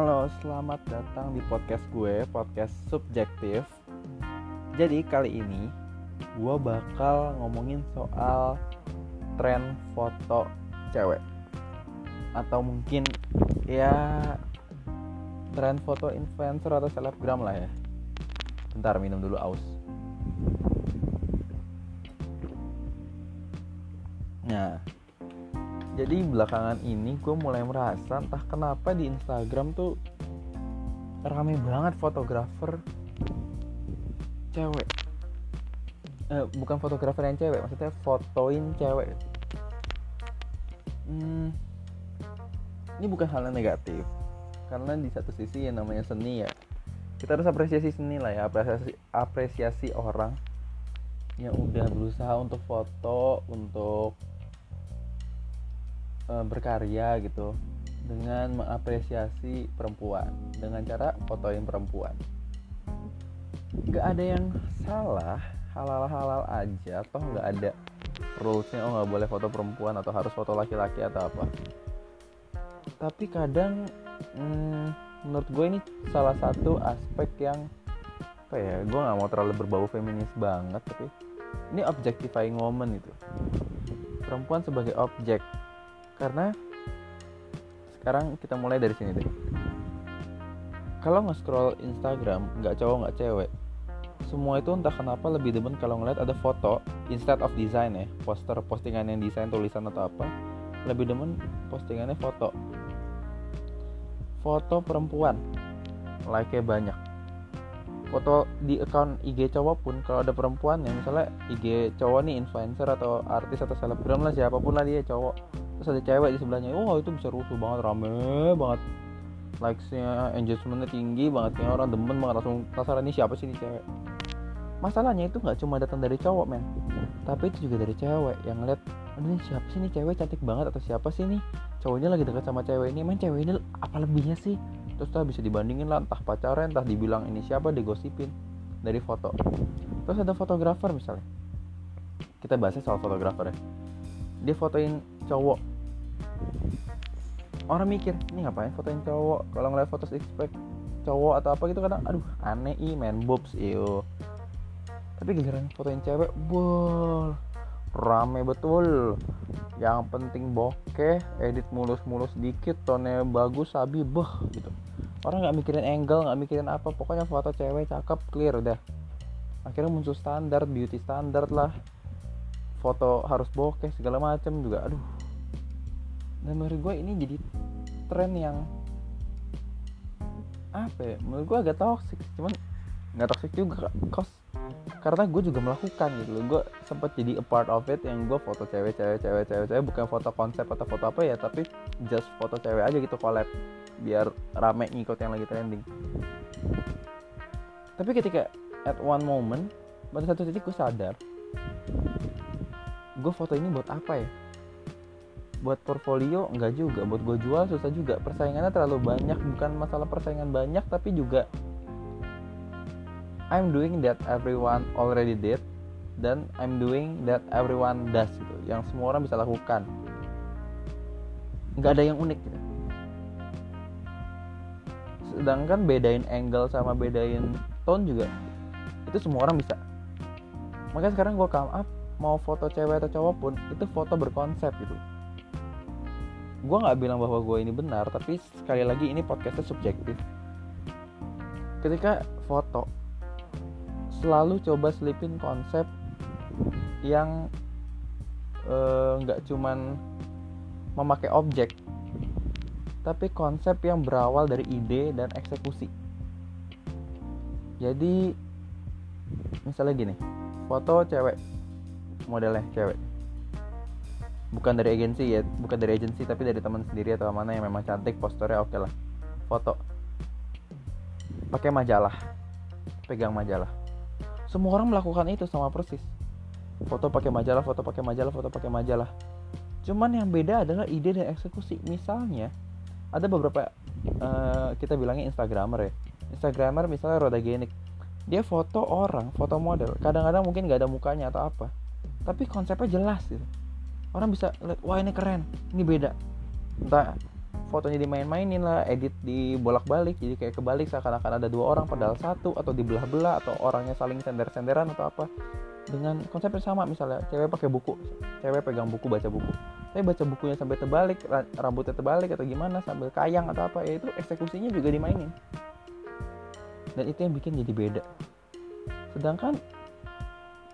Halo, selamat datang di podcast gue, podcast subjektif. Jadi kali ini gue bakal ngomongin soal tren foto cewek atau mungkin ya tren foto influencer atau selebgram lah ya. Bentar minum dulu aus. Nah, jadi belakangan ini gue mulai merasa entah kenapa di Instagram tuh rame banget fotografer cewek. Eh, bukan fotografer yang cewek maksudnya fotoin cewek. Hmm, ini bukan hal yang negatif karena di satu sisi yang namanya seni ya kita harus apresiasi seni lah ya apresiasi apresiasi orang yang udah berusaha untuk foto untuk uh, berkarya gitu dengan mengapresiasi perempuan dengan cara fotoin perempuan. Nggak ada yang salah halal-halal aja toh nggak ada rulesnya oh nggak boleh foto perempuan atau harus foto laki-laki atau apa. Tapi kadang hmm, menurut gue ini salah satu aspek yang apa ya gue nggak mau terlalu berbau feminis banget tapi ini objectifying woman itu perempuan sebagai objek karena sekarang kita mulai dari sini deh. Kalau nge-scroll Instagram nggak cowok nggak cewek semua itu entah kenapa lebih demen kalau ngeliat ada foto instead of design ya poster postingan yang desain tulisan atau apa lebih demen postingannya foto. Foto perempuan like nya banyak. Foto di account IG cowok pun kalau ada perempuan ya misalnya IG cowok nih influencer atau artis atau selebgram lah siapa pun lah dia cowok terus ada cewek di sebelahnya. Oh itu bisa rusuh banget rame banget. Likesnya engagementnya tinggi banget. Kayak orang demen banget langsung penasaran ini siapa sih ini cewek. Masalahnya itu nggak cuma datang dari cowok men. Tapi itu juga dari cewek yang ngeliat ini siapa sih ini cewek? Cantik banget atau siapa sih ini? Cowoknya lagi dekat sama cewek ini. Main cewek ini apa lebihnya sih? Terus tuh bisa dibandingin lah entah pacaran entah dibilang ini siapa digosipin dari foto. Terus ada fotografer misalnya. Kita bahasnya soal fotografer ya dia fotoin cowok. Orang mikir ini ngapain fotoin cowok? Kalau ngeliat foto pack cowok atau apa gitu kadang aduh aneh ih main boobs iyo. Tapi giliran fotoin cewek bol. Rame betul. Yang penting bokeh edit mulus-mulus dikit tone bagus sabi beh gitu. Orang nggak mikirin angle nggak mikirin apa pokoknya foto cewek cakep clear udah. Akhirnya muncul standar beauty standar lah foto harus bokeh segala macam juga. Aduh. Dan menurut gue ini jadi tren yang apa ya? Menurut gue agak toxic cuman nggak toxic juga kos karena gue juga melakukan gitu loh. Gue sempat jadi a part of it yang gue foto cewek cewek cewek cewek cewek. Bukan foto konsep atau foto apa ya tapi just foto cewek aja gitu collab. Biar rame ngikut yang lagi trending. Tapi ketika at one moment pada satu titik gue sadar gue foto ini buat apa ya? Buat portfolio? Enggak juga. Buat gue jual susah juga. Persaingannya terlalu banyak. Bukan masalah persaingan banyak tapi juga I'm doing that everyone already did dan I'm doing that everyone does gitu. Yang semua orang bisa lakukan. Nggak ada yang unik gitu. Sedangkan bedain angle sama bedain tone juga itu semua orang bisa. Makanya sekarang gue come up mau foto cewek atau cowok pun itu foto berkonsep gitu. Gue nggak bilang bahwa gue ini benar tapi sekali lagi ini podcastnya subjektif. Ketika foto selalu coba selipin konsep yang eh, nggak uh, cuman memakai objek tapi konsep yang berawal dari ide dan eksekusi. Jadi misalnya gini foto cewek modelnya cewek. Bukan dari agensi ya bukan dari agensi tapi dari teman sendiri atau mana yang memang cantik posternya oke okay lah. Foto. Pakai majalah. Pegang majalah. Semua orang melakukan itu sama persis. Foto pakai majalah foto pakai majalah foto pakai majalah. Cuman yang beda adalah ide dan eksekusi. Misalnya ada beberapa uh, kita bilangnya instagramer ya. Instagramer misalnya roda genik dia foto orang foto model. Kadang-kadang mungkin nggak ada mukanya atau apa tapi konsepnya jelas gitu. Orang bisa lihat wah ini keren. Ini beda. Entah fotonya dimain-mainin lah edit di bolak-balik. Jadi kayak kebalik seakan-akan ada dua orang padahal satu atau dibelah-belah atau orangnya saling sender-senderan atau apa. Dengan konsep yang sama misalnya cewek pakai buku. Cewek pegang buku baca buku. Tapi baca bukunya sampai terbalik rambutnya terbalik atau gimana sambil kayang atau apa ya itu eksekusinya juga dimainin. Dan itu yang bikin jadi beda. Sedangkan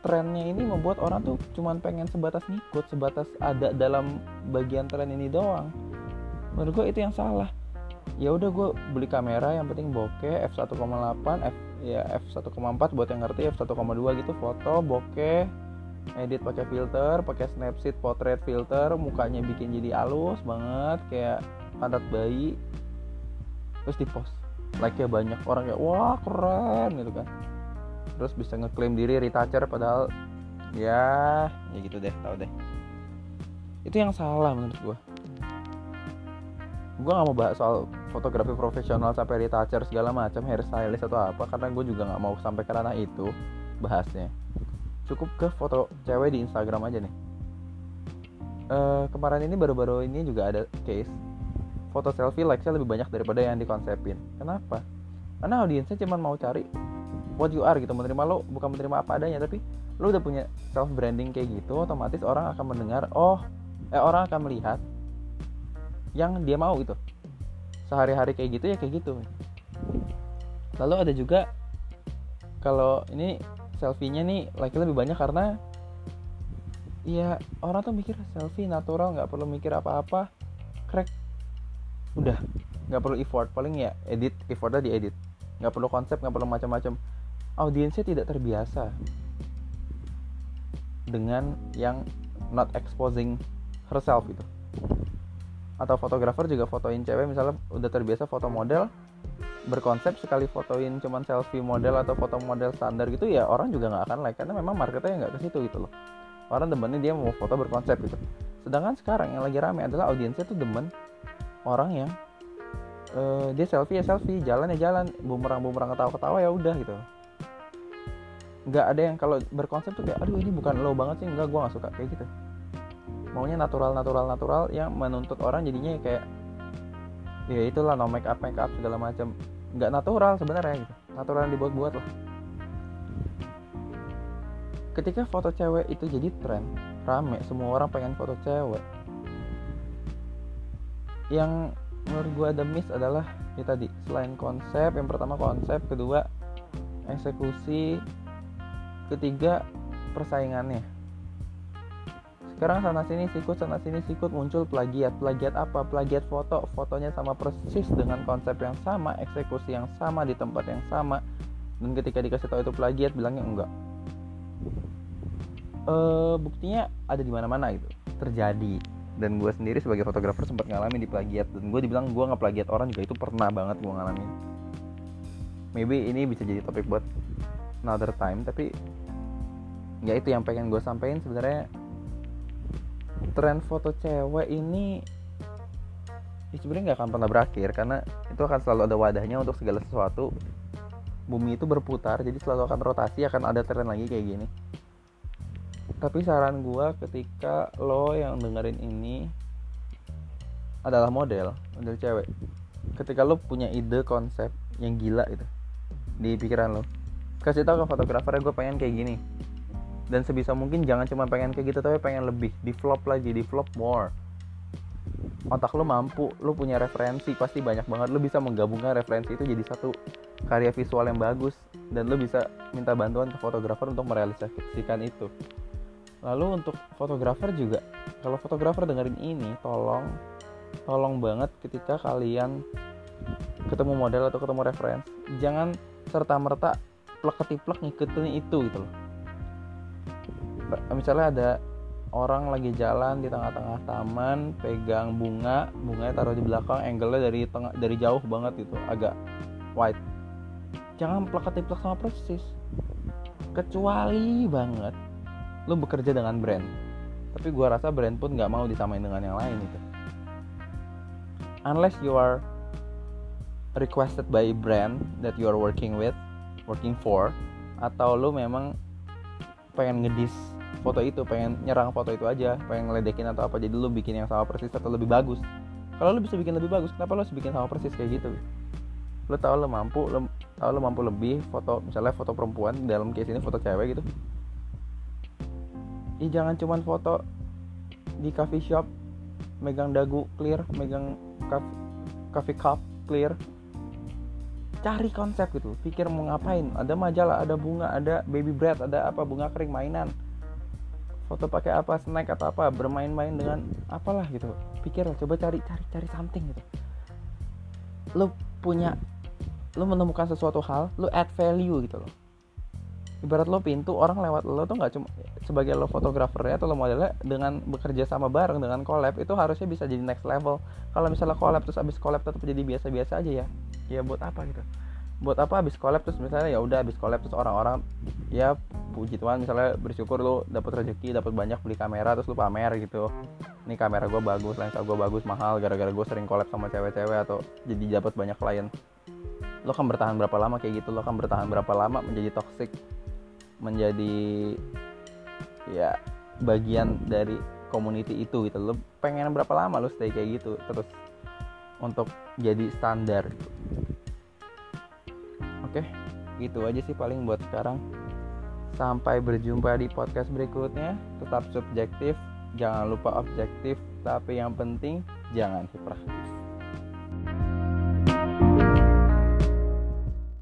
trennya ini membuat orang tuh cuman pengen sebatas ngikut sebatas ada dalam bagian tren ini doang. Menurut gue itu yang salah. Ya udah gue beli kamera yang penting bokeh f1,8 f ya f1,4 buat yang ngerti f1,2 gitu foto bokeh edit pakai filter pakai snapseed portrait filter mukanya bikin jadi halus banget kayak pantat bayi. Terus di post like nya banyak orang kayak wah keren gitu kan terus bisa ngeklaim diri retoucher padahal ya ya gitu deh tau deh. Itu yang salah menurut gue gue gak mau bahas soal fotografi profesional sampai retoucher segala macam hairstylist atau apa karena gue juga nggak mau sampai ke ranah itu bahasnya. Cukup ke foto cewek di Instagram aja nih. Uh, kemarin ini baru-baru ini juga ada case foto selfie likesnya lebih banyak daripada yang dikonsepin. Kenapa? Karena audiensnya cuma mau cari what you are gitu menerima lo bukan menerima apa adanya tapi lo udah punya self branding kayak gitu otomatis orang akan mendengar oh eh orang akan melihat yang dia mau gitu. Sehari-hari kayak gitu ya kayak gitu. Lalu ada juga kalau ini selfie-nya nih like lebih banyak karena ya orang tuh mikir selfie natural nggak perlu mikir apa-apa crack. Udah nggak perlu effort paling ya edit effortnya diedit. Nggak perlu konsep nggak perlu macam-macam audiensnya tidak terbiasa dengan yang not exposing herself itu atau fotografer juga fotoin cewek misalnya udah terbiasa foto model berkonsep sekali fotoin cuman selfie model atau foto model standar gitu ya orang juga nggak akan like karena memang marketnya nggak ke situ gitu loh. Orang demennya dia mau foto berkonsep gitu. Sedangkan sekarang yang lagi rame adalah audiensnya tuh demen orang yang uh, dia selfie ya selfie jalan ya jalan bumerang bumerang ketawa ketawa ya udah gitu nggak ada yang kalau berkonsep tuh kayak aduh ini bukan lo banget sih. Nggak gue nggak suka kayak gitu. Maunya natural natural natural yang menuntut orang jadinya kayak ya itulah no make up make up segala macam nggak natural sebenarnya gitu. Natural yang dibuat-buat lah. Ketika foto cewek itu jadi tren rame semua orang pengen foto cewek. Yang menurut gue ada miss adalah ya tadi selain konsep yang pertama konsep kedua eksekusi ketiga persaingannya. Sekarang sana sini sikut sana sini sikut muncul plagiat. Plagiat apa? Plagiat foto. Fotonya sama persis dengan konsep yang sama eksekusi yang sama di tempat yang sama. Dan ketika dikasih tahu itu plagiat bilangnya enggak. E, buktinya ada di mana-mana gitu. Terjadi. Dan gue sendiri sebagai fotografer sempat ngalamin di plagiat. Dan gue dibilang gue nggak plagiat orang juga. Itu pernah banget gue ngalamin. Maybe ini bisa jadi topik buat another time tapi ya itu yang pengen gue sampaikan sebenarnya. Tren foto cewek ini ya sebenarnya nggak akan pernah berakhir karena itu akan selalu ada wadahnya untuk segala sesuatu. Bumi itu berputar jadi selalu akan rotasi akan ada tren lagi kayak gini. Tapi saran gue ketika lo yang dengerin ini adalah model model cewek. Ketika lo punya ide konsep yang gila itu di pikiran lo kasih tau ke fotografer gue pengen kayak gini. Dan sebisa mungkin jangan cuma pengen kayak gitu tapi pengen lebih di vlog lagi di vlog more. Otak lo mampu lo punya referensi pasti banyak banget. Lo bisa menggabungkan referensi itu jadi satu karya visual yang bagus dan lo bisa minta bantuan ke fotografer untuk merealisasikan itu. Lalu untuk fotografer juga kalau fotografer dengerin ini tolong tolong banget ketika kalian ketemu model atau ketemu referensi jangan serta merta plek ketiplek ngikutin itu gitu loh. Misalnya ada orang lagi jalan di tengah-tengah taman pegang bunga bunganya taruh di belakang angle-nya dari tengah dari jauh banget itu agak wide. Jangan plek-plek sama persis. Kecuali banget lu bekerja dengan brand. Tapi gua rasa brand pun nggak mau disamain dengan yang lain itu unless you are requested by brand that you are working with working for atau lu memang pengen ngedis foto itu pengen nyerang foto itu aja pengen ngeledekin atau apa jadi lu bikin yang sama persis atau lebih bagus. Kalau lo bisa bikin lebih bagus kenapa lo harus bikin sama persis kayak gitu? Lo tau lo mampu lo tau lo mampu lebih foto misalnya foto perempuan dalam case ini foto cewek gitu. Ih jangan cuman foto di coffee shop megang dagu clear megang coffee, coffee cup clear cari konsep gitu. Pikir mau ngapain? Ada majalah ada bunga ada baby bread ada apa? Bunga kering mainan. Foto pakai apa? Snack atau apa? Bermain-main dengan apalah gitu. Pikir coba cari cari cari something gitu. Lo punya lo menemukan sesuatu hal lo add value gitu loh ibarat lo pintu orang lewat lo tuh nggak cuma sebagai lo fotografer atau lo modelnya dengan bekerja sama bareng dengan collab itu harusnya bisa jadi next level. Kalau misalnya collab terus abis collab tetap jadi biasa-biasa aja ya. Ya buat apa gitu? Buat apa abis collab terus misalnya ya udah abis collab terus orang-orang ya puji Tuhan misalnya bersyukur lu dapat rezeki dapat banyak beli kamera terus lu pamer gitu. Ini kamera gue bagus lensa gue bagus mahal gara-gara gue sering collab sama cewek-cewek atau jadi dapat banyak klien. Lo kan bertahan berapa lama kayak gitu? Lo kan bertahan berapa lama menjadi toxic menjadi ya bagian dari community itu gitu lo pengen berapa lama lo stay kayak gitu terus untuk jadi standar Oke, gitu aja sih paling buat sekarang. Sampai berjumpa di podcast berikutnya. Tetap subjektif, jangan lupa objektif, tapi yang penting jangan kiprah.